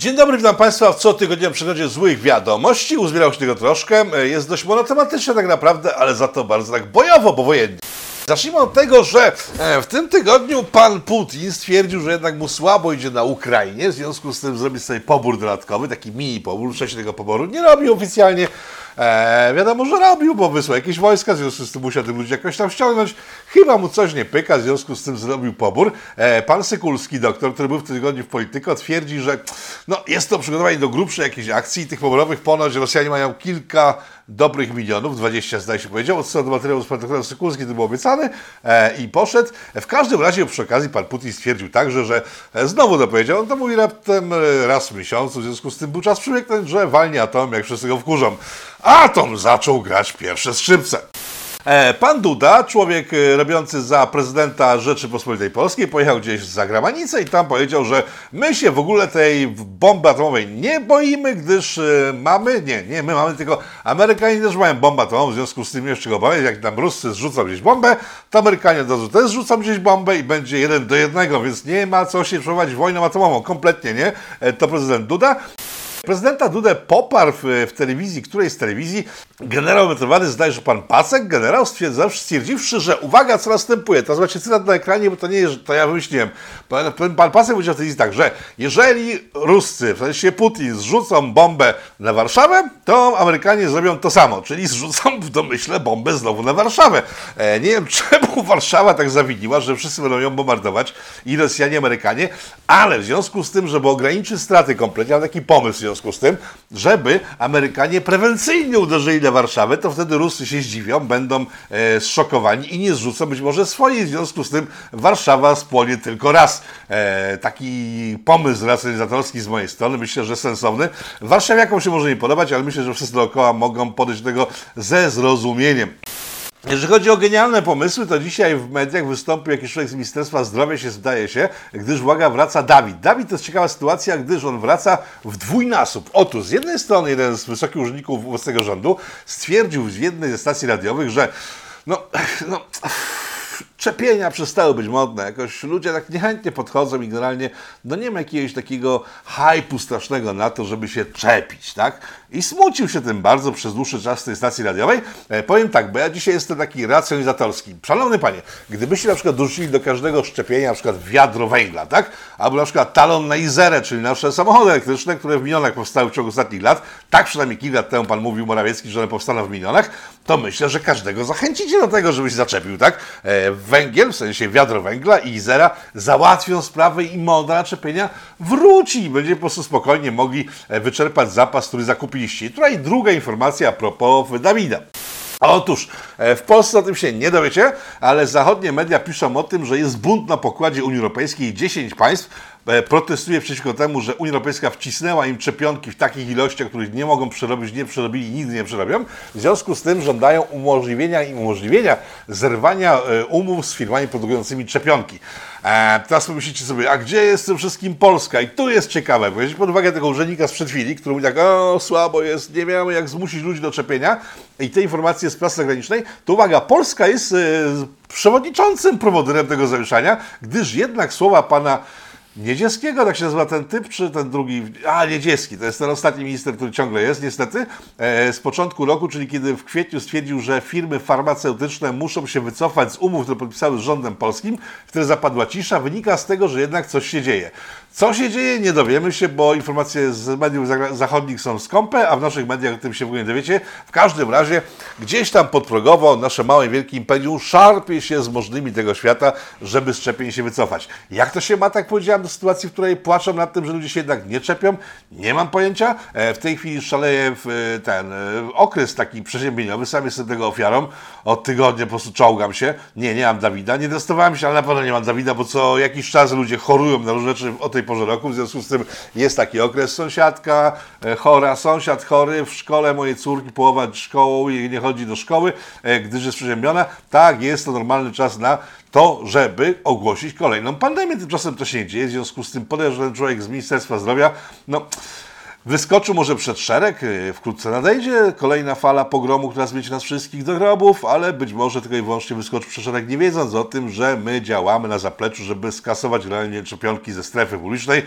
Dzień dobry, witam Państwa w cotygodniowym przeglądzie złych wiadomości. Uzbierał się tego troszkę. Jest dość monotematycznie tak naprawdę, ale za to bardzo tak bojowo, bo wojennie. Zacznijmy od tego, że e, w tym tygodniu pan Putin stwierdził, że jednak mu słabo idzie na Ukrainie, w związku z tym zrobi sobie pobór dodatkowy, taki mini pobór, wcześniej tego poboru nie robił oficjalnie. E, wiadomo, że robił, bo wysłał jakieś wojska, w związku z tym musiał tych ludzi jakoś tam ściągnąć. Chyba mu coś nie pyka, w związku z tym zrobił pobór. E, pan Sykulski, doktor, który był w tym tygodniu w Polityko, twierdzi, że no, jest to przygotowanie do grubszej jakiejś akcji. Tych poborowych ponoć Rosjanie mają kilka dobrych milionów, 20 zdaje się powiedział, od strony materiału z pan Sykulski to był obiecany e, i poszedł. W każdym razie przy okazji pan Putin stwierdził także, że e, znowu to powiedział, on to mówi raptem e, raz w miesiącu, w związku z tym był czas przywyknąć, że walnie atom, jak wszyscy go wkurzą. Atom zaczął grać pierwsze skrzypce. E, Pan Duda, człowiek e, robiący za prezydenta Rzeczypospolitej Polskiej, pojechał gdzieś za granicę i tam powiedział, że my się w ogóle tej bomby atomowej nie boimy, gdyż e, mamy, nie, nie, my mamy, tylko Amerykanie też mają bombę atomową, w związku z tym jeszcze go obawiać, jak tam Ruscy zrzucą gdzieś bombę, to Amerykanie od razu też zrzucą gdzieś bombę i będzie jeden do jednego, więc nie ma co się przeprowadzić wojną atomową, kompletnie nie, to prezydent Duda. Prezydenta Dudę poparł w, telewizji, której z telewizji generał emerytowany, się pan Pacek, generał stwierdziwszy, że uwaga, co następuje. To zobaczcie cytat na ekranie, bo to nie jest, to ja wymyśliłem. Pan, pan Pacek powiedział w telewizji tak, że jeżeli Ruscy, w sensie Putin, zrzucą bombę na Warszawę, to Amerykanie zrobią to samo, czyli zrzucą w domyśle bombę znowu na Warszawę. E, nie wiem, czemu Warszawa tak zawiniła, że wszyscy będą ją bombardować, i Rosjanie, Amerykanie, ale w związku z tym, żeby ograniczyć straty kompletnie, mam taki pomysł, związku z tym, żeby Amerykanie prewencyjnie uderzyli na Warszawę, to wtedy Rusy się zdziwią, będą e, zszokowani i nie zrzucą być może swojej. W związku z tym Warszawa spłonie tylko raz. E, taki pomysł racjonizatorski z mojej strony, myślę, że sensowny. Warszawiakom się może nie podobać, ale myślę, że wszyscy dookoła mogą podejść do tego ze zrozumieniem. Jeżeli chodzi o genialne pomysły, to dzisiaj w mediach wystąpił jakiś człowiek z Ministerstwa Zdrowia, się zdaje się, gdyż uwaga, wraca Dawid. Dawid to jest ciekawa sytuacja, gdyż on wraca w dwójnasób. Otóż z jednej strony jeden z wysokich urzędników obecnego rządu stwierdził w jednej ze stacji radiowych, że no, no czepienia przestały być modne. Jakoś ludzie tak niechętnie podchodzą i generalnie no nie ma jakiegoś takiego hypu strasznego na to, żeby się czepić, tak? I smucił się tym bardzo przez dłuższy czas tej stacji radiowej. E, powiem tak, bo ja dzisiaj jestem taki racjonizatorski. Szanowny Panie, gdybyście na przykład dorzucili do każdego szczepienia na przykład wiadro węgla, tak? Albo na przykład talon na Izerę, czyli nasze samochody elektryczne, które w minionach powstały w ciągu ostatnich lat, tak przynajmniej kilka lat temu Pan mówił Morawiecki, że one powstaną w minionach, to myślę, że każdego zachęcicie do tego, żeby się zaczepił, tak? E, węgiel, w sensie wiadro węgla i Izera załatwią sprawę i moda na czepienia wróci i będziecie po prostu spokojnie mogli e, wyczerpać zapas, który zakupiliście. I tutaj druga informacja a propos Dawida. Otóż e, w Polsce o tym się nie dowiecie, ale zachodnie media piszą o tym, że jest bunt na pokładzie Unii Europejskiej. 10 państw protestuje przeciwko temu, że Unia Europejska wcisnęła im szczepionki w takich ilościach, których nie mogą przerobić, nie przerobili i nigdy nie przerobią. W związku z tym żądają umożliwienia im umożliwienia zerwania e, umów z firmami produkującymi szczepionki. E, teraz pomyślicie sobie, a gdzie jest tym wszystkim Polska? I tu jest ciekawe, bo pod uwagę tego urzędnika sprzed chwili, który mówi tak, o słabo jest, nie wiemy jak zmusić ludzi do czepienia i te informacje z prasy zagranicznej, to uwaga, Polska jest e, przewodniczącym prowodyrem tego zamieszania, gdyż jednak słowa pana Niedzieskiego, tak się nazywa ten typ, czy ten drugi? A, Niedzieski, to jest ten ostatni minister, który ciągle jest, niestety. E, z początku roku, czyli kiedy w kwietniu stwierdził, że firmy farmaceutyczne muszą się wycofać z umów, które podpisały z rządem polskim, wtedy zapadła cisza, wynika z tego, że jednak coś się dzieje. Co się dzieje, nie dowiemy się, bo informacje z mediów zachodnich są skąpe, a w naszych mediach o tym się w ogóle nie dowiecie. W każdym razie, gdzieś tam podprogowo nasze małe, wielkie imperium szarpie się z możnymi tego świata, żeby szczepień się wycofać. Jak to się ma, tak powiedziałem, do sytuacji, w której płaczą nad tym, że ludzie się jednak nie czepią? Nie mam pojęcia. E, w tej chwili szaleje e, ten e, okres taki przeziębieniowy, sam jestem tego ofiarą. Od tygodnia po prostu czołgam się. Nie, nie mam Dawida. Nie testowałem się, ale na pewno nie mam Dawida, bo co jakiś czas ludzie chorują na różne rzeczy o tej tej porze roku, w związku z tym jest taki okres. Sąsiadka e, chora, sąsiad chory, w szkole mojej córki połowa szkołą i nie chodzi do szkoły, e, gdyż jest przeziębiona. Tak, jest to normalny czas na to, żeby ogłosić kolejną pandemię. Tymczasem to się nie dzieje, w związku z tym podejrzany człowiek z Ministerstwa Zdrowia, no Wyskoczył może przed szereg, e, wkrótce nadejdzie kolejna fala pogromu, która zmieci nas wszystkich do grobów, ale być może tylko i wyłącznie wyskoczył przed szereg, nie wiedząc o tym, że my działamy na zapleczu, żeby skasować realnie szczepionki ze strefy publicznej.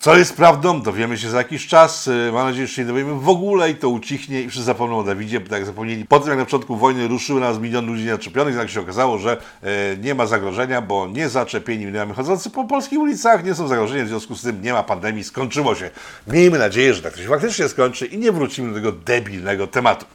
Co jest prawdą, dowiemy się za jakiś czas. E, Mam nadzieję, że się nie dowiemy w ogóle i to ucichnie i wszyscy zapomną o Dawidzie, bo tak zapomnieli. Po tym, jak na początku wojny ruszyły nas milion ludzi naczepionych, tak się okazało, że e, nie ma zagrożenia, bo nie zaczepieni mamy chodzący po polskich ulicach, nie są zagrożeni, w związku z tym nie ma pandemii, skończyło się. Miejmy nadzieję, że tak to się faktycznie skończy i nie wrócimy do tego debilnego tematu.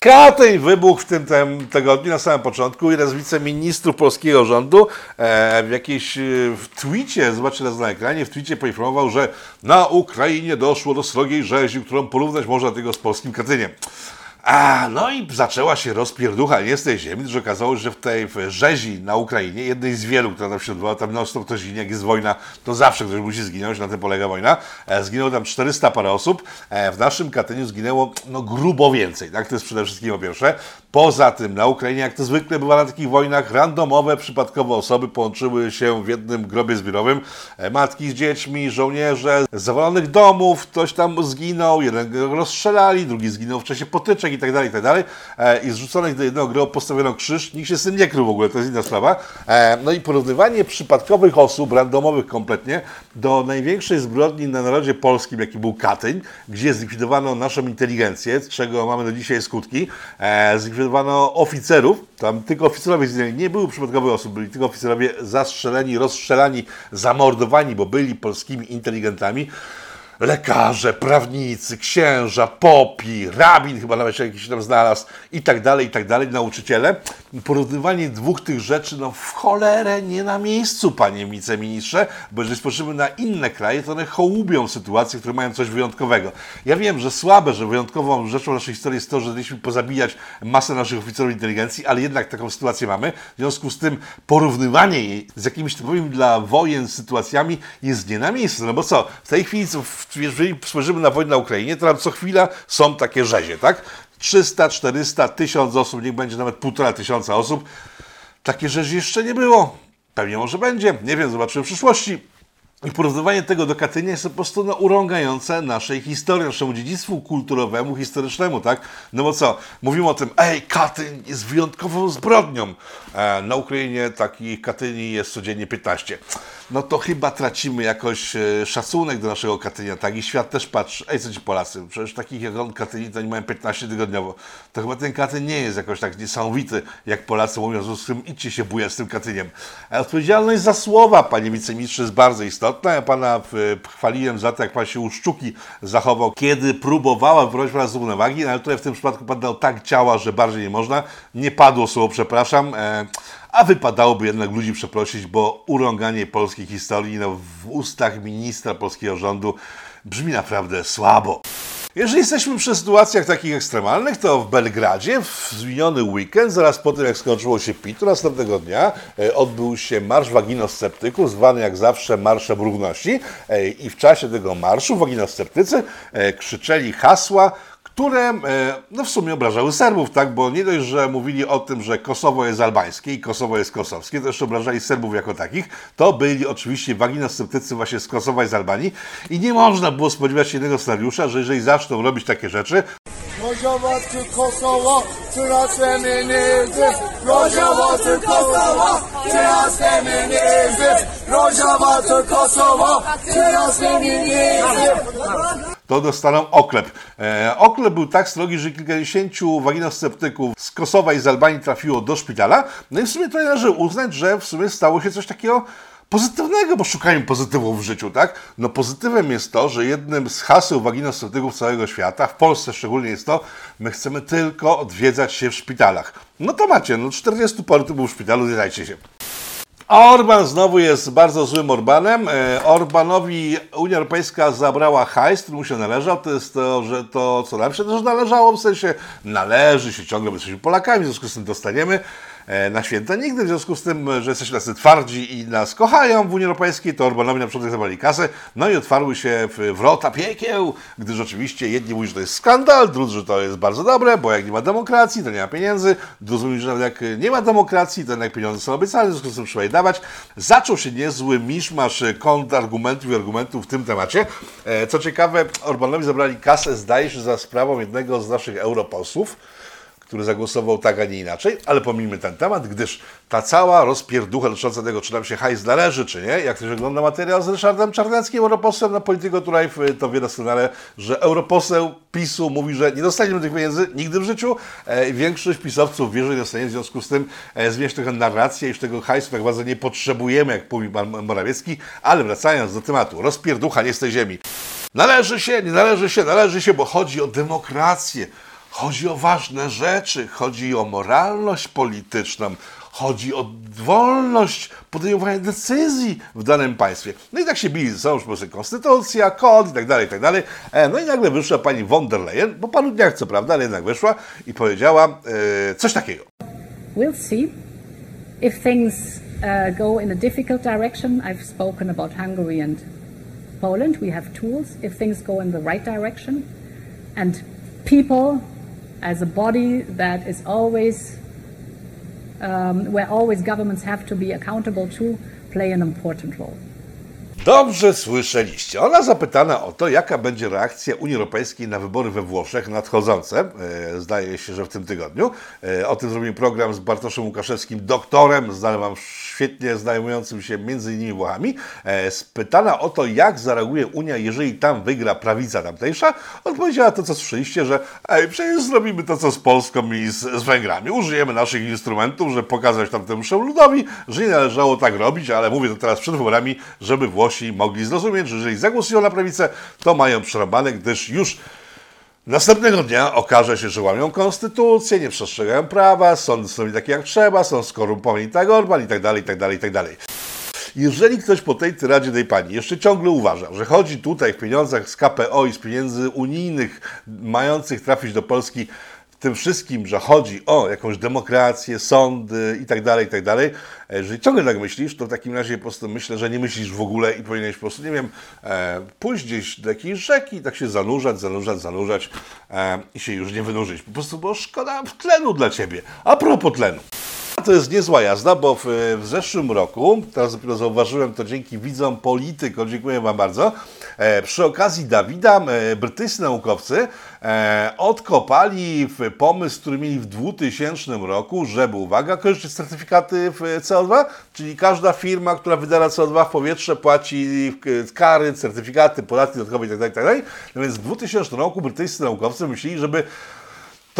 Katyń wybuchł w tym, tygodniu na samym początku. Jeden z wiceministrów polskiego rządu e, w jakiejś e, w twicie, zobaczcie teraz na ekranie, w twicie poinformował, że na Ukrainie doszło do srogiej rzezi, którą porównać można tego z polskim Katyniem. A, no i zaczęła się rozpierducha nie z tej ziemi, że okazało się, że w tej rzezi na Ukrainie, jednej z wielu, która tam się odbyła, tam non stop ktoś ginie, jak jest wojna, to zawsze ktoś musi zginąć, na tym polega wojna. E, zginęło tam 400 parę osób, e, w naszym Katyniu zginęło no grubo więcej, tak, to jest przede wszystkim po pierwsze. Poza tym na Ukrainie, jak to zwykle bywa na takich wojnach, randomowe, przypadkowe osoby połączyły się w jednym grobie zbiorowym. E, matki z dziećmi, żołnierze z zawalonych domów, ktoś tam zginął, jeden rozstrzelali, drugi zginął w czasie potyczek i tak dalej, i tak dalej. E, I zrzuconych do jednego grobu postawiono krzyż, nikt się z tym nie krył w ogóle, to jest inna sprawa. E, No i porównywanie przypadkowych osób, randomowych kompletnie, do największej zbrodni na narodzie polskim, jaki był Katyń, gdzie zlikwidowano naszą inteligencję, z czego mamy do dzisiaj skutki. E, Zlikwidowano oficerów, tam tylko oficerowie zginęli, nie były przypadkowe osoby, byli tylko oficerowie zastrzeleni, rozstrzelani, zamordowani, bo byli polskimi inteligentami lekarze, prawnicy, księża, popi, rabin chyba nawet się jakiś tam znalazł i tak dalej, i tak dalej, nauczyciele. Porównywanie dwóch tych rzeczy, no w cholerę nie na miejscu, panie wiceministrze, bo jeżeli spojrzymy na inne kraje, to one hołubią sytuacje, które mają coś wyjątkowego. Ja wiem, że słabe, że wyjątkową rzeczą naszej historii jest to, że mieliśmy pozabijać masę naszych oficerów inteligencji, ale jednak taką sytuację mamy. W związku z tym porównywanie jej z jakimiś typowymi dla wojen sytuacjami jest nie na miejscu. No bo co, w tej chwili, w- jeżeli spojrzymy na wojnę na Ukrainie, to tam co chwila są takie rzezie, tak? 300, 400, 1000 osób, niech będzie nawet półtora tysiąca osób. Takie rzezi jeszcze nie było. Pewnie może będzie, nie wiem, zobaczymy w przyszłości. I porównywanie tego do Katynia jest po prostu no, urągające naszej historii, naszemu dziedzictwu kulturowemu, historycznemu, tak? No bo co, mówimy o tym, ej, Katyń jest wyjątkową zbrodnią. E, na Ukrainie takich Katyni jest codziennie 15. No to chyba tracimy jakoś e, szacunek do naszego Katynia, tak? I świat też patrzy, ej, co ci Polacy, przecież takich jak on Katyni to oni mają 15 tygodniowo. To chyba ten Katyn nie jest jakoś tak niesamowity, jak Polacy mówią, z tym idźcie się bujać z tym Katyniem. A odpowiedzialność za słowa, panie wiceministrze, jest bardzo istotna. Ja pana e, chwaliłem za to, jak pan się u Szczuki zachował, kiedy próbowała wyprowadzić pana z równowagi, no ale tutaj w tym przypadku pan dał tak ciała, że bardziej nie można. Nie padło słowo przepraszam. A wypadałoby jednak ludzi przeprosić, bo urąganie polskiej historii no, w ustach ministra polskiego rządu brzmi naprawdę słabo. Jeżeli jesteśmy przy sytuacjach takich ekstremalnych, to w Belgradzie w miniony weekend, zaraz po tym jak skończyło się PIT, następnego dnia e, odbył się Marsz Waginosceptyków, zwany jak zawsze Marszem Równości. E, I w czasie tego marszu waginosceptycy e, krzyczeli hasła, które e, no w sumie obrażały Serbów, tak? Bo nie dość, że mówili o tym, że Kosowo jest albańskie i Kosowo jest kosowskie, to jeszcze obrażali Serbów jako takich. To byli oczywiście waginosceptycy właśnie z Kosowa i z Albanii i nie można było spodziewać się innego scenariusza, że jeżeli zaczną robić takie rzeczy, Kosovo, teraz feminizm. To dostaną oklep. E, oklep był tak srogi, że kilkadziesięciu waginosceptyków z Kosowa i z Albanii trafiło do szpitala. No i w sumie to należy uznać, że w sumie stało się coś takiego pozytywnego, bo szukają pozytywów w życiu, tak? No pozytywem jest to, że jednym z haseł waginosceptyków całego świata, w Polsce szczególnie jest to, my chcemy tylko odwiedzać się w szpitalach. No to macie, no 40 paru tu był w szpitalu, zwiedzajcie się. Orban znowu jest bardzo złym Orbanem. E, Orbanowi Unia Europejska zabrała hajs, który mu się należał. To jest to, że to, co nam się też należało, w sensie należy się ciągle, bo jesteśmy Polakami, w związku z tym dostaniemy na święta nigdy. W związku z tym, że jesteśmy tacy twardzi i nas kochają w Unii Europejskiej, to Orbanowi na przykład zabrali kasę, no i otwarły się wrota piekieł, gdyż oczywiście jedni mówią, że to jest skandal, drudzy, że to jest bardzo dobre, bo jak nie ma demokracji, to nie ma pieniędzy, drudzy mówią, że nawet jak nie ma demokracji, to jednak pieniądze są obiecane, w związku z tym trzeba je dawać. Zaczął się niezły miszmasz e, kontrargumentów i argumentów w tym temacie. E, Co ciekawe, Orbanowi zabrali kasę, zdaje się, za sprawą jednego z naszych europosłów, który zagłosował tak, a nie inaczej, ale pomijmy ten temat, gdyż ta cała rozpierducha dotycząca tego, czy nam się hajs należy, czy nie, jak też wygląda materiał z Ryszardem Czarneckim, europosłem na Polityko Turajf, to wie doskonale, że europoseł PiSu mówi, że nie dostaniemy tych pieniędzy nigdy w życiu. E, większość pisowców wierzy, że nie dostanie, w związku z tym e, zmieniać trochę narrację, iż tego hajsu tak bardzo nie potrzebujemy, jak mówi pan Morawiecki, ale wracając do tematu, rozpierducha nie z tej ziemi. Należy się, nie należy się, należy się, bo chodzi o demokrację, chodzi o ważne rzeczy, chodzi o moralność polityczną, chodzi o wolność podejmowania decyzji w danym państwie. No i tak się bili ze sobą, prostu konstytucja, kod i tak dalej, i tak dalej. E, No i nagle wyszła pani von der Leyen, po paru dniach co prawda, ale jednak wyszła i powiedziała e, coś takiego. We'll see. If things uh, go in a difficult direction, I've spoken about Hungary and Poland. We have tools. If things go in the right direction, and people, as a body that is always, um, where always governments have to be accountable to, play an important role. Dobrze słyszeliście. Ona zapytana o to, jaka będzie reakcja Unii Europejskiej na wybory we Włoszech nadchodzące. E, Zdaje się, że w tym tygodniu. E, O tym zrobimy program z Bartoszem Łukaszewskim, doktorem, znanym Wam świetnie znajmującym się między innymi Włochami. E, Spytana o to, jak zareaguje Unia, jeżeli tam wygra prawica tamtejsza, odpowiedziała to, co słyszeliście, że ej, przecież zrobimy to, co z Polską i z, z Węgrami. Użyjemy naszych instrumentów, żeby pokazać tamtemu ludowi, że nie należało tak robić, ale mówię to teraz przed wyborami, żeby Włosi mogli zrozumieć, że jeżeli zagłosują na prawicę, to mają przerobane, gdyż już Następnego dnia okaże się, że łamią konstytucję, nie przestrzegają prawa, sądy są nie takie jak trzeba, są skorumpowani tak Orban i tak dalej, i tak dalej, i tak dalej. Jeżeli ktoś po tej tyradzie tej pani jeszcze ciągle uważa, że chodzi tutaj w pieniądzach z KPO i z pieniędzy unijnych mających trafić do Polski tym wszystkim, że chodzi o jakąś demokrację, sądy i tak dalej, i tak dalej, e, jeżeli ciągle tak myślisz, to w takim razie po prostu myślę, że nie myślisz w ogóle i powinieneś po prostu, nie wiem, e, pójść gdzieś do jakiejś rzeki i tak się zanurzać, zanurzać, zanurzać e, i się już nie wynurzyć. Po prostu, bo szkoda tlenu dla ciebie. A propos tlenu. To jest niezła jazda, bo w, w zeszłym roku, teraz dopiero zauważyłem to dzięki widzom politykom, dziękuję Wam bardzo, przy okazji Dawida e, brytyjscy naukowcy e, odkopali pomysł, który mieli w 2000 roku, żeby, uwaga, kojarzycie certyfikaty w CO2, czyli każda firma, która wydala CO2 w powietrze płaci e, kary, certyfikaty, podatki dodatkowe itd., itd. No więc w 2000 roku brytyjscy naukowcy myśleli, żeby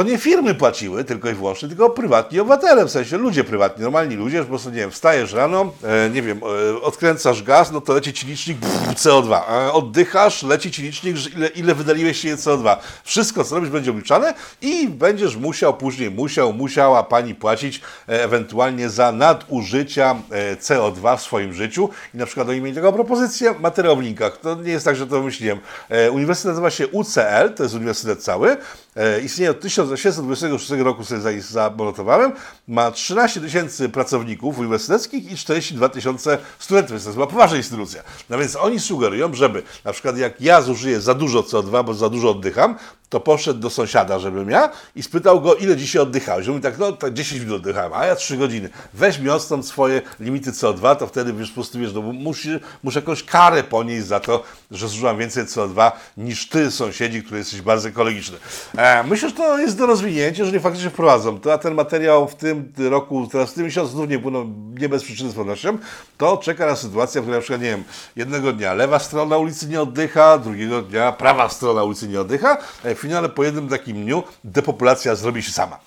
to nie firmy płaciły tylko i wyłącznie, tylko prywatni obywatele, w sensie ludzie prywatni, normalni ludzie, po prostu, nie wiem, wstajesz rano, e, nie wiem, e, odkręcasz gaz, no to leci ci licznik pff, CO2, e, oddychasz, leci ci licznik, że ile, ile wydaliłeś się CO2. Wszystko, co robisz, będzie obliczane i będziesz musiał później, musiał, musiała pani płacić e, ewentualnie za nadużycia e, CO2 w swoim życiu i na przykład oni mieli taką propozycję, materiał w linkach, to nie jest tak, że to wymyśliłem. E, Uniwersytet nazywa się UCL, to jest uniwersytet cały, Istnieje od 1826 roku, sobie za- zanotowałem. Ma 13 tysięcy pracowników uniwersyteckich i 42 tysiące studentów, więc to chyba poważna instytucja. No więc oni sugerują, żeby na przykład jak ja zużyję za dużo CO2, bo za dużo oddycham, to poszedł do sąsiada, żebym ja i spytał go, ile dzisiaj oddychałeś. On mówi tak, no tak 10 minut oddychałem, a ja 3 godziny. Weź mi odstąd swoje limity CO2, to wtedy wiesz, po prostu wiesz, no, musi, muszę jakąś karę ponieść za to, że zużyłam więcej CO2 niż ty, sąsiedzi, który jesteś bardzo ekologiczny. E, myślę, że to jest do rozwinięcia, jeżeli faktycznie wprowadzą to, a ten materiał w tym roku, teraz w tym miesiącu znów nie płyną, nie bez przyczyny z pewnością, to czeka na sytuacja, w której na przykład, nie wiem, jednego dnia lewa strona ulicy nie oddycha, drugiego dnia prawa strona ulicy nie oddycha, e, w finale po jednym takim dniu depopulacja zrobi się sama.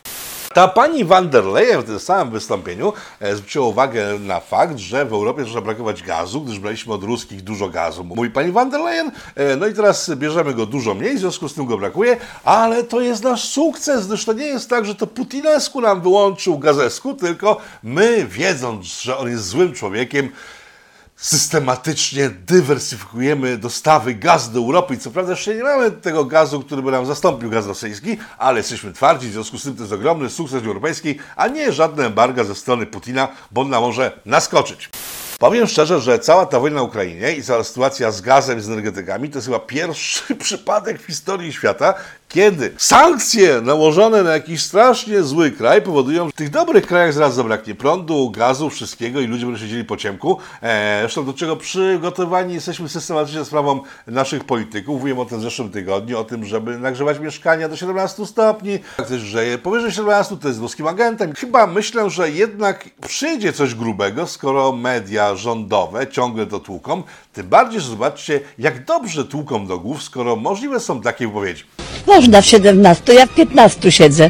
Ta pani van der Leyen w tym samym wystąpieniu e, zwróciła uwagę na fakt, że w Europie zaczyna brakować gazu, gdyż braliśmy od ruskich dużo gazu. Mówi pani van der Leyen, e, no i teraz bierzemy go dużo mniej, w związku z tym go brakuje, ale to jest nasz sukces, gdyż to nie jest tak, że to Putinesku nam wyłączył gazesku, tylko my, wiedząc, że on jest złym człowiekiem, systematycznie dywersyfikujemy dostawy gazu do Europy i co prawda jeszcze nie mamy tego gazu, który by nam zastąpił gaz rosyjski, ale jesteśmy twardzi, w związku z tym to jest ogromny sukces Unii Europejskiej, a nie żadne embarga ze strony Putina, bo on nam może naskoczyć. Powiem szczerze, że cała ta wojna na Ukrainie i cała sytuacja z gazem, z energetykami to jest chyba pierwszy przypadek w historii świata, kiedy sankcje nałożone na jakiś strasznie zły kraj powodują, że w tych dobrych krajach zaraz zabraknie prądu, gazu, wszystkiego i ludzie będą siedzieli po ciemku. E, zresztą do czego przygotowani jesteśmy systematycznie sprawą naszych polityków. Mówiłem o tym w zeszłym tygodniu, o tym, żeby nagrzewać mieszkania do 17 stopni. Jak ktoś grzeje powyżej 17, to jest ruskim agentem. Chyba myślę, że jednak przyjdzie coś grubego, skoro media rządowe ciągle to tłuką. Tym bardziej, że zobaczcie, jak dobrze tłuką do głów, skoro możliwe są takie wypowiedzi. Można w 17, ja w 15 siedzę.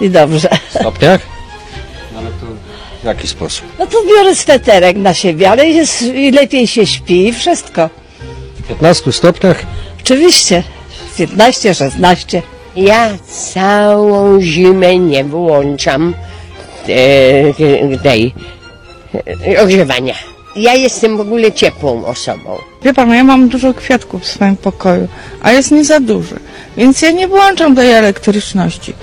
I dobrze. stopniach? Ale to w jaki sposób? No to biorę sweterek na siebie, ale jest, i lepiej się śpi i wszystko. W 15 stopniach? Oczywiście. 15, 16. Ja całą zimę nie wyłączam e, tej e, ogrzewania. Ja jestem w ogóle ciepłą osobą. Wie pan, ja mam dużo kwiatków w swoim pokoju, a jest nie za duży, więc ja nie włączam tej elektryczności.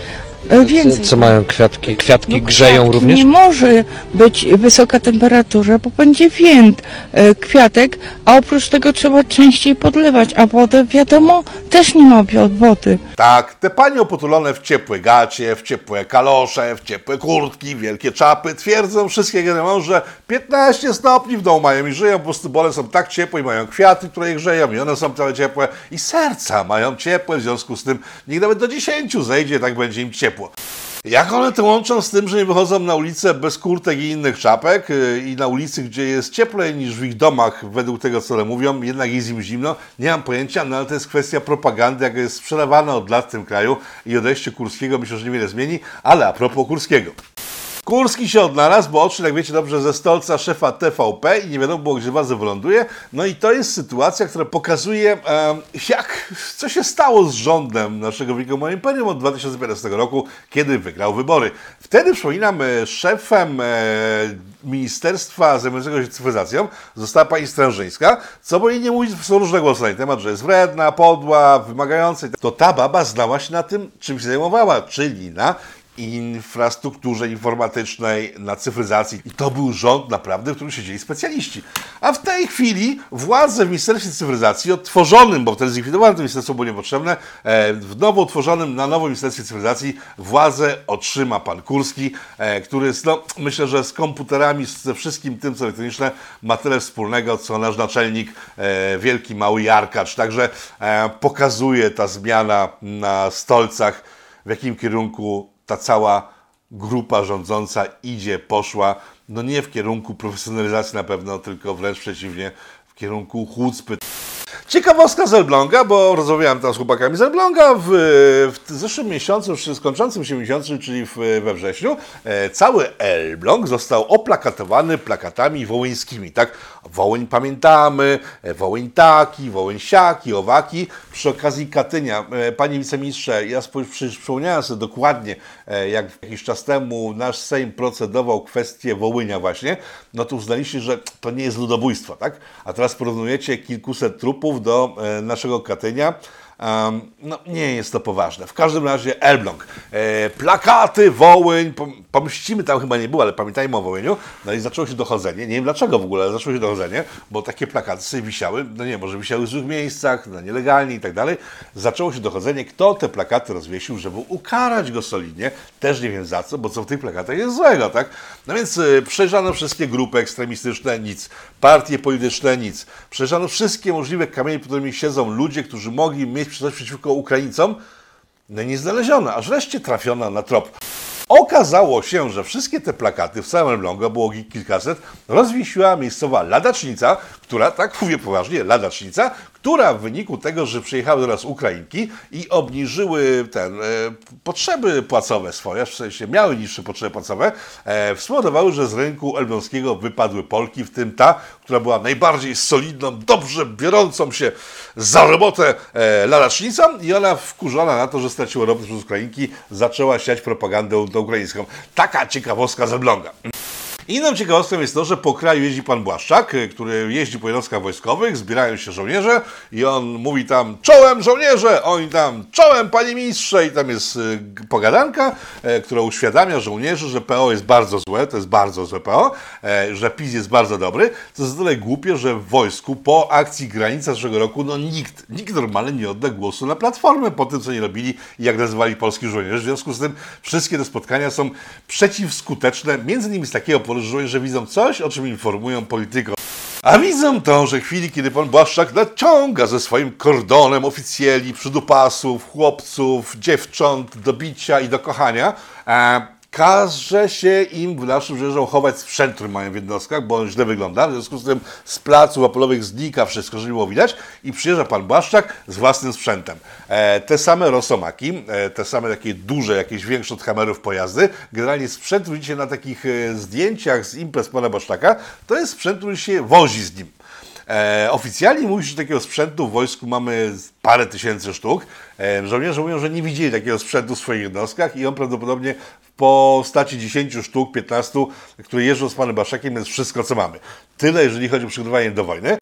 E, Co, Więcej. co mają kwiatki? Kwiatki No, grzeją kwiatki również? Nie może być wysoka temperatura, bo będzie wind e, kwiatek, a oprócz tego trzeba częściej podlewać, a wodę wiadomo też nie ma od wody. Tak, te panie opotulone w ciepłe gacie, w ciepłe kalosze, w ciepłe kurtki, wielkie czapy twierdzą wszystkie generalnie, że 15 stopni w domu mają i żyją, po prostu bole są tak ciepłe i mają kwiaty, które je grzeją i one są całe ciepłe i serca mają ciepłe, w związku z tym niech nawet do 10 zejdzie, tak będzie im ciepło. Jak one to łączą z tym, że nie wychodzą na ulicę bez kurtek i innych czapek yy, i na ulicy, gdzie jest cieplej niż w ich domach, według tego, co one mówią, jednak jest im zimno, nie mam pojęcia, no ale to jest kwestia propagandy, jaka jest sprzedawana od lat w tym kraju i odejście Kurskiego myślę, że niewiele zmieni, ale a propos Kurskiego. Kurski się odnalazł, bo odszedł, jak wiecie dobrze, ze stolca szefa TVP i nie wiadomo było, gdzie wazę wyląduje. No i to jest sytuacja, która pokazuje, jak, co się stało z rządem naszego wielkiego imperium od 2015 roku, kiedy wygrał wybory. Wtedy, przypominam, e, szefem e, Ministerstwa Zajmującego się Cyfryzacją została pani Strężyńska, co bo jej nie mówić, są różne głosy na ten temat, że jest wredna, podła, wymagająca. To ta baba znała się na tym, czym się zajmowała, czyli na infrastrukturze informatycznej, na cyfryzacji. I to był rząd naprawdę, w którym siedzieli specjaliści. A w tej chwili władze w Ministerstwie Cyfryzacji, odtworzonym, bo wtedy zlikwidowano to ministerstwo, było niepotrzebne, e, w nowo utworzonym, na nowo Ministerstwie Cyfryzacji władzę otrzyma pan Kurski, e, który jest, no, myślę, że z komputerami, ze wszystkim tym, co elektroniczne, ma tyle wspólnego, co nasz naczelnik, e, wielki, mały Jarkacz. Także pokazuje ta zmiana na stolcach, w jakim kierunku ta cała grupa rządząca idzie, poszła, no nie w kierunku profesjonalizacji na pewno, tylko wręcz przeciwnie, w kierunku chucpy. Ciekawostka z Elbląga, bo rozmawiałem tam z chłopakami z Elbląga w, w zeszłym miesiącu, już skończącym się miesiącu, czyli w, we wrześniu, e, cały Elbląg został oplakatowany plakatami wołyńskimi, tak? Wołyń pamiętamy, e, Wołyń taki, Wołyń siaki, owaki. Przy okazji Katynia, e, panie wiceministrze, ja przypomniałem sobie dokładnie, e, jak jakiś czas temu nasz Sejm procedował kwestię Wołynia właśnie, no to uznaliście, że to nie jest ludobójstwo, tak? A teraz porównujecie kilkuset trupów do e, naszego Katynia. No, nie jest to poważne. W każdym razie Elbląg. E, plakaty, Wołyń, pom- pomścimy tam chyba nie było, ale pamiętajmy o Wołyniu. No i zaczęło się dochodzenie. Nie wiem dlaczego w ogóle, ale zaczęło się dochodzenie, bo takie plakaty sobie wisiały, no nie, może wisiały w złych miejscach, no nielegalnie i tak dalej. Zaczęło się dochodzenie, kto te plakaty rozwiesił, żeby ukarać go solidnie. Też nie wiem za co, bo co w tych plakatach jest złego, tak? No więc e, przejrzano wszystkie grupy ekstremistyczne, nic. Partie polityczne, nic. Przejrzano wszystkie możliwe kamienie, pod którymi siedzą ludzie, którzy mogli mieć coś przeciwko Ukraińcom. No nie znaleziono, aż wreszcie trafiono na trop. Okazało się, że wszystkie te plakaty w całym a było kilkaset, rozwiesiła miejscowa ladacznica, która, tak mówię poważnie, ladacznica, która w wyniku tego, że przyjechały do nas Ukrainki i obniżyły ten, e, potrzeby płacowe swoje, w sensie miały niższe potrzeby płacowe, e, spowodowały, że z rynku elbląskiego wypadły Polki, w tym ta, która była najbardziej solidną, dobrze biorącą się za robotę e, ladacznicą i ona wkurzona na to, że straciła robotę przez Ukrainki, zaczęła siać propagandę ukraińską. Taka ciekawostka z Elbląga. Inną ciekawostką jest to, że po kraju jeździ pan Błaszczak, y, który jeździ po jednostkach wojskowych, zbierają się żołnierze i on mówi tam czołem żołnierze, oni tam czołem panie ministrze i tam jest y, pogadanka, e, która uświadamia żołnierzy, że PO jest bardzo złe, to jest bardzo złe PO, e, że PiS jest bardzo dobry. To jest tyle głupie, że w wojsku po akcji Granica zeszłego roku no nikt, nikt normalny nie odda głosu na Platformę po tym, co nie robili i jak nazywali polskich żołnierzy. W związku z tym wszystkie te spotkania są przeciwskuteczne, między innymi z takiego powodu, że widzą coś, o czym informują polityków. A widzą to, że chwili, kiedy pan Błaszczak naciąga ze swoim kordonem oficjeli, przydupasów, chłopców, dziewcząt do bicia i do kochania, e, każe się im w naszym żołnierzom chować sprzęt, który mają w jednostkach, bo on źle wygląda. W związku z tym z placów apolowych znika wszystko, że nie było widać i przyjeżdża pan Błaszczak z własnym sprzętem. E, te same Rosomaki, e, te same takie duże, jakieś większe od Hammerów pojazdy, generalnie sprzęt widzicie na takich e, zdjęciach z imprez pana Błaszczaka, to jest sprzęt, który się wozi z nim. E, oficjalnie mówi się, że takiego sprzętu w wojsku mamy parę tysięcy sztuk. E, żołnierze mówią, że nie widzieli takiego sprzętu w swoich jednostkach i on prawdopodobnie w postaci 10 sztuk, 15, które jeżdżą z panem Baszakiem, jest wszystko, co mamy. Tyle, jeżeli chodzi o przygotowanie do wojny.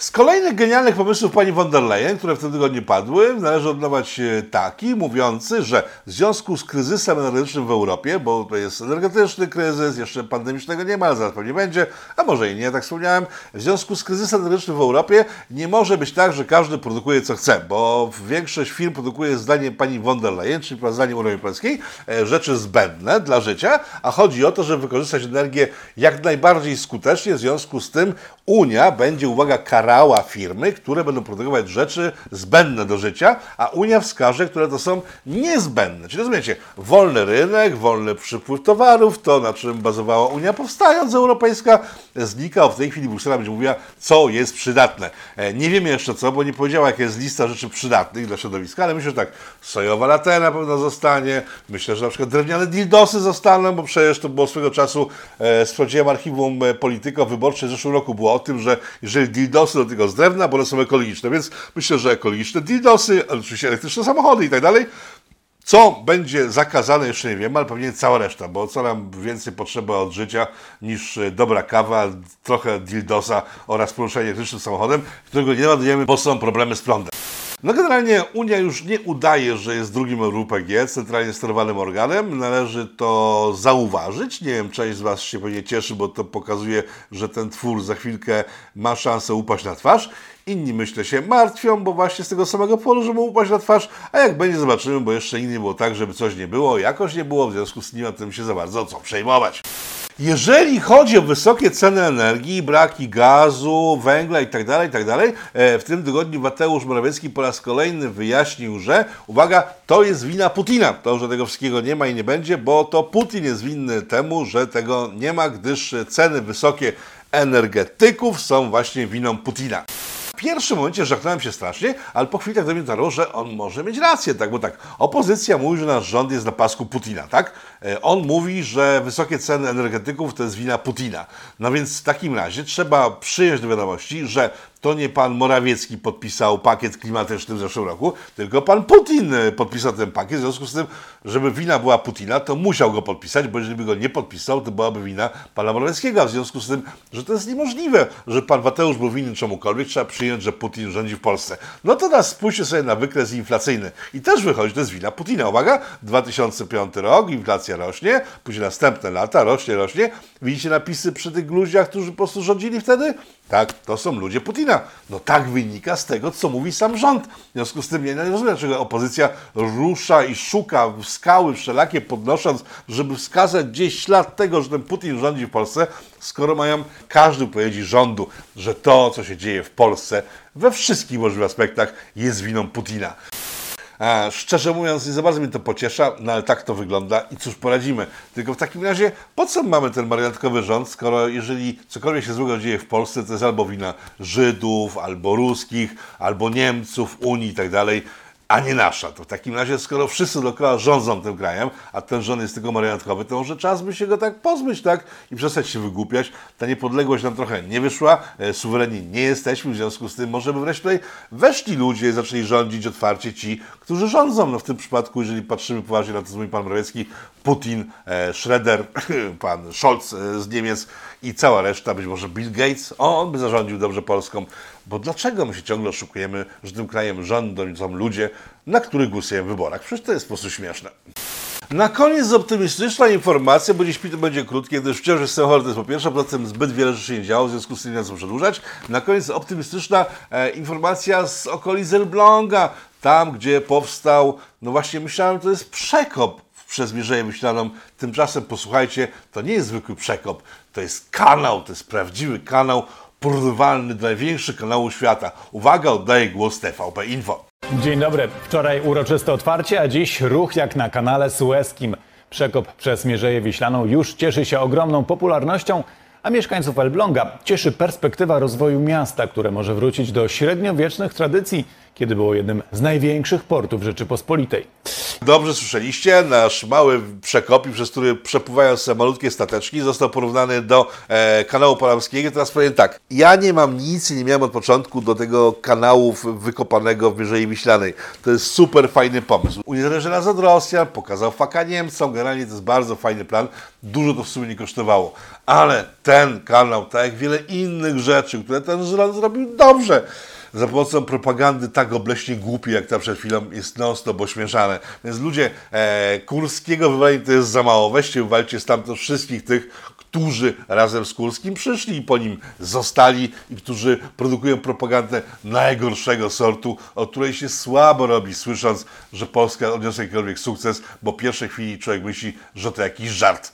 Z kolejnych genialnych pomysłów pani von der Leyen, które w tym tygodniu padły, należy oddawać e, taki, mówiący, że w związku z kryzysem energetycznym w Europie, bo to jest energetyczny kryzys, jeszcze pandemicznego nie ma, ale zaraz pewnie będzie, a może i nie, tak wspomniałem, w związku z kryzysem energetycznym w Europie nie może być tak, że każdy produkuje co chce, bo większość firm produkuje zdaniem pani von der Leyen, czyli zdaniem Unii Europejskiej, e, rzeczy zbędne dla życia, a chodzi o to, żeby wykorzystać energię jak najbardziej skutecznie, w związku z tym Unia będzie, uwaga, karała firmy, które będą produkować rzeczy zbędne do życia, a Unia wskaże, które to są niezbędne. Czyli rozumiecie, wolny rynek, wolny przypływ towarów, to na czym bazowała Unia powstając europejska, znika, w tej chwili Bruksela będzie mówiła, co jest przydatne. E, Nie wiemy jeszcze co, bo nie powiedziała, jaka jest lista rzeczy przydatnych dla środowiska, ale myślę, że tak, sojowa latę na pewno zostanie, myślę, że na przykład drewniane dildosy zostaną, bo przecież to było swego czasu, e, sprawdziłem archiwum e, Polityko Wyborcze w zeszłym roku, było o tym, że jeżeli dildosy do tego z drewna, bo one są ekologiczne, więc myślę, że ekologiczne dildosy, oczywiście elektryczne samochody i tak dalej, co będzie zakazane, jeszcze nie wiem, ale pewnie cała reszta, bo co nam więcej potrzeba od życia niż e, dobra kawa, trochę dildosa oraz poruszenie elektrycznym samochodem, którego nie ładujemy, bo są problemy z prądem. No generalnie Unia już nie udaje, że jest drugim RUPG, centralnie sterowanym organem. Należy to zauważyć. Nie wiem, część z Was się pewnie cieszy, bo to pokazuje, że ten twór za chwilkę ma szansę upaść na twarz. Inni myślę się martwią, bo właśnie z tego samego powodu, że mu upaść na twarz, a jak będzie zobaczymy, bo jeszcze nigdy nie było tak, żeby coś nie było, jakoś nie było, w związku z nie ma tym się za bardzo co przejmować. Jeżeli chodzi o wysokie ceny energii, braki gazu, węgla itd., itd., e, w tym tygodniu Mateusz Morawiecki po raz kolejny wyjaśnił, że uwaga, to jest wina Putina. To, że tego wszystkiego nie ma i nie będzie, bo to Putin jest winny temu, że tego nie ma, gdyż ceny wysokie energetyków są właśnie winą Putina. Pierwszym momencie żachnąłem się strasznie, ale po chwili tak do mnie dotarło, że on może mieć rację, tak, bo tak, opozycja mówi, że nasz rząd jest na pasku Putina, tak? E, On mówi, że wysokie ceny energetyków to jest wina Putina. No więc w takim razie trzeba przyjąć do wiadomości, że to nie pan Morawiecki podpisał pakiet klimatyczny w zeszłym roku, tylko pan Putin e, podpisał ten pakiet. W związku z tym, żeby wina była Putina, to musiał go podpisać, bo jeżeli by go nie podpisał, to byłaby wina pana Morawieckiego. W związku z tym, że to jest niemożliwe, że pan Mateusz był winny czemukolwiek, trzeba przyjąć, że Putin rządzi w Polsce. No to teraz spójrzcie sobie na wykres inflacyjny. I też wychodzi, to jest wina Putina. Uwaga, 2005 rok, inflacja rośnie, później następne lata, rośnie, rośnie. Widzicie napisy przy tych ludziach, którzy po prostu rządzili wtedy? Tak, to są ludzie Putina. No tak wynika z tego, co mówi sam rząd. W związku z tym ja nie rozumiem, dlaczego opozycja rusza i szuka w skały wszelakie podnosząc, żeby wskazać gdzieś ślad tego, że ten Putin rządzi w Polsce, skoro mają każdy powiedzieć rządu, że to, co się dzieje w Polsce we wszystkich możliwych aspektach jest winą Putina. A, szczerze mówiąc, nie za bardzo mnie to pociesza, no ale tak to wygląda i cóż poradzimy. Tylko w takim razie, po co mamy ten marionetkowy rząd, skoro jeżeli cokolwiek się złego dzieje w Polsce, to jest albo wina Żydów, albo ruskich, albo Niemców, Unii i tak dalej. A nie nasza. To w takim razie, skoro wszyscy dookoła rządzą tym krajem, a ten rząd jest tylko marionetkowy, to może czas by się go tak pozbyć, tak? I przestać się wygłupiać. Ta niepodległość nam trochę nie wyszła, e, nie jesteśmy, w związku z tym może by wreszcie tutaj weszli ludzie i zaczęli rządzić otwarcie ci, którzy rządzą. No w tym przypadku, jeżeli patrzymy poważnie na to, co mówi pan Morawiecki, Putin, e, Schroeder, pan Scholz e, z Niemiec i cała reszta, być może Bill Gates, on by zarządził dobrze Polską. Bo dlaczego my się ciągle oszukujemy, że tym krajem rządzą ludzie, na których głosujemy w wyborach? Przecież to jest po prostu śmieszne. Na koniec optymistyczna informacja, bo dziś to będzie krótkie, gdyż wciąż jestem chory, to jest po pierwsze, poza tym zbyt wiele rzeczy nie działo, w związku z tym nie chcę przedłużać. Na koniec optymistyczna e, informacja z okolic Elbląga, tam gdzie powstał, no właśnie myślałem, to jest przekop przez Mierzeję Myślaną. Tymczasem posłuchajcie, to nie jest zwykły przekop, to jest kanał, to jest prawdziwy kanał porównywalny do największych kanałów świata. Uwaga, oddaję głos TVP Info. Dzień dobry. Wczoraj uroczyste otwarcie, a dziś ruch jak na kanale Sueskim. Przekop przez Mierzeję Wiślaną już cieszy się ogromną popularnością, a mieszkańców Elbląga cieszy perspektywa rozwoju miasta, które może wrócić do średniowiecznych tradycji, kiedy było jednym z największych portów Rzeczypospolitej. Dobrze słyszeliście, nasz mały przekop, przez który przepływają malutkie stateczki, został porównany do e, kanału palamskiego. Teraz powiem tak, ja nie mam nic i nie miałem od początku do tego kanału wykopanego w Mierzei Wiślanej. To jest super fajny pomysł. Uniezależnił nas od Rosjan, pokazał faka Niemcom, generalnie to jest bardzo fajny plan. Dużo to w sumie nie kosztowało. Ale ten kanał, tak jak wiele innych rzeczy, które ten rząd zrobił dobrze, za pomocą propagandy tak obleśnie głupi, jak ta przed chwilą, jest non-stop ośmieszane. Więc ludzie, e, Kurskiego wywalenie to jest za mało. Weźcie, wywalcie stamtąd wszystkich tych, którzy razem z Kurskim przyszli i po nim zostali i którzy produkują propagandę najgorszego sortu, o której się słabo robi, słysząc, że Polska odniosła jakikolwiek sukces, bo w pierwszej chwili człowiek myśli, że to jakiś żart.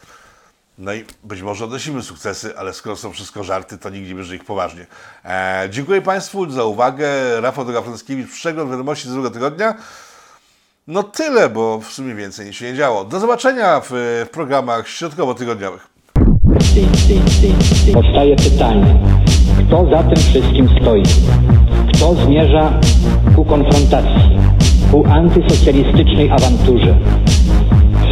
No i być może odnosimy sukcesy, ale skoro są wszystko żarty, to nikt nie bierze ich poważnie. E, dziękuję Państwu za uwagę. Rafał Dogafranskiewicz, przegląd wiadomości z drugiego tygodnia. No tyle, bo w sumie więcej się nie działo. Do zobaczenia w, w programach środkowo-tygodniowych. Powstaje pytanie, kto za tym wszystkim stoi? Kto zmierza ku konfrontacji, ku antysocjalistycznej awanturze?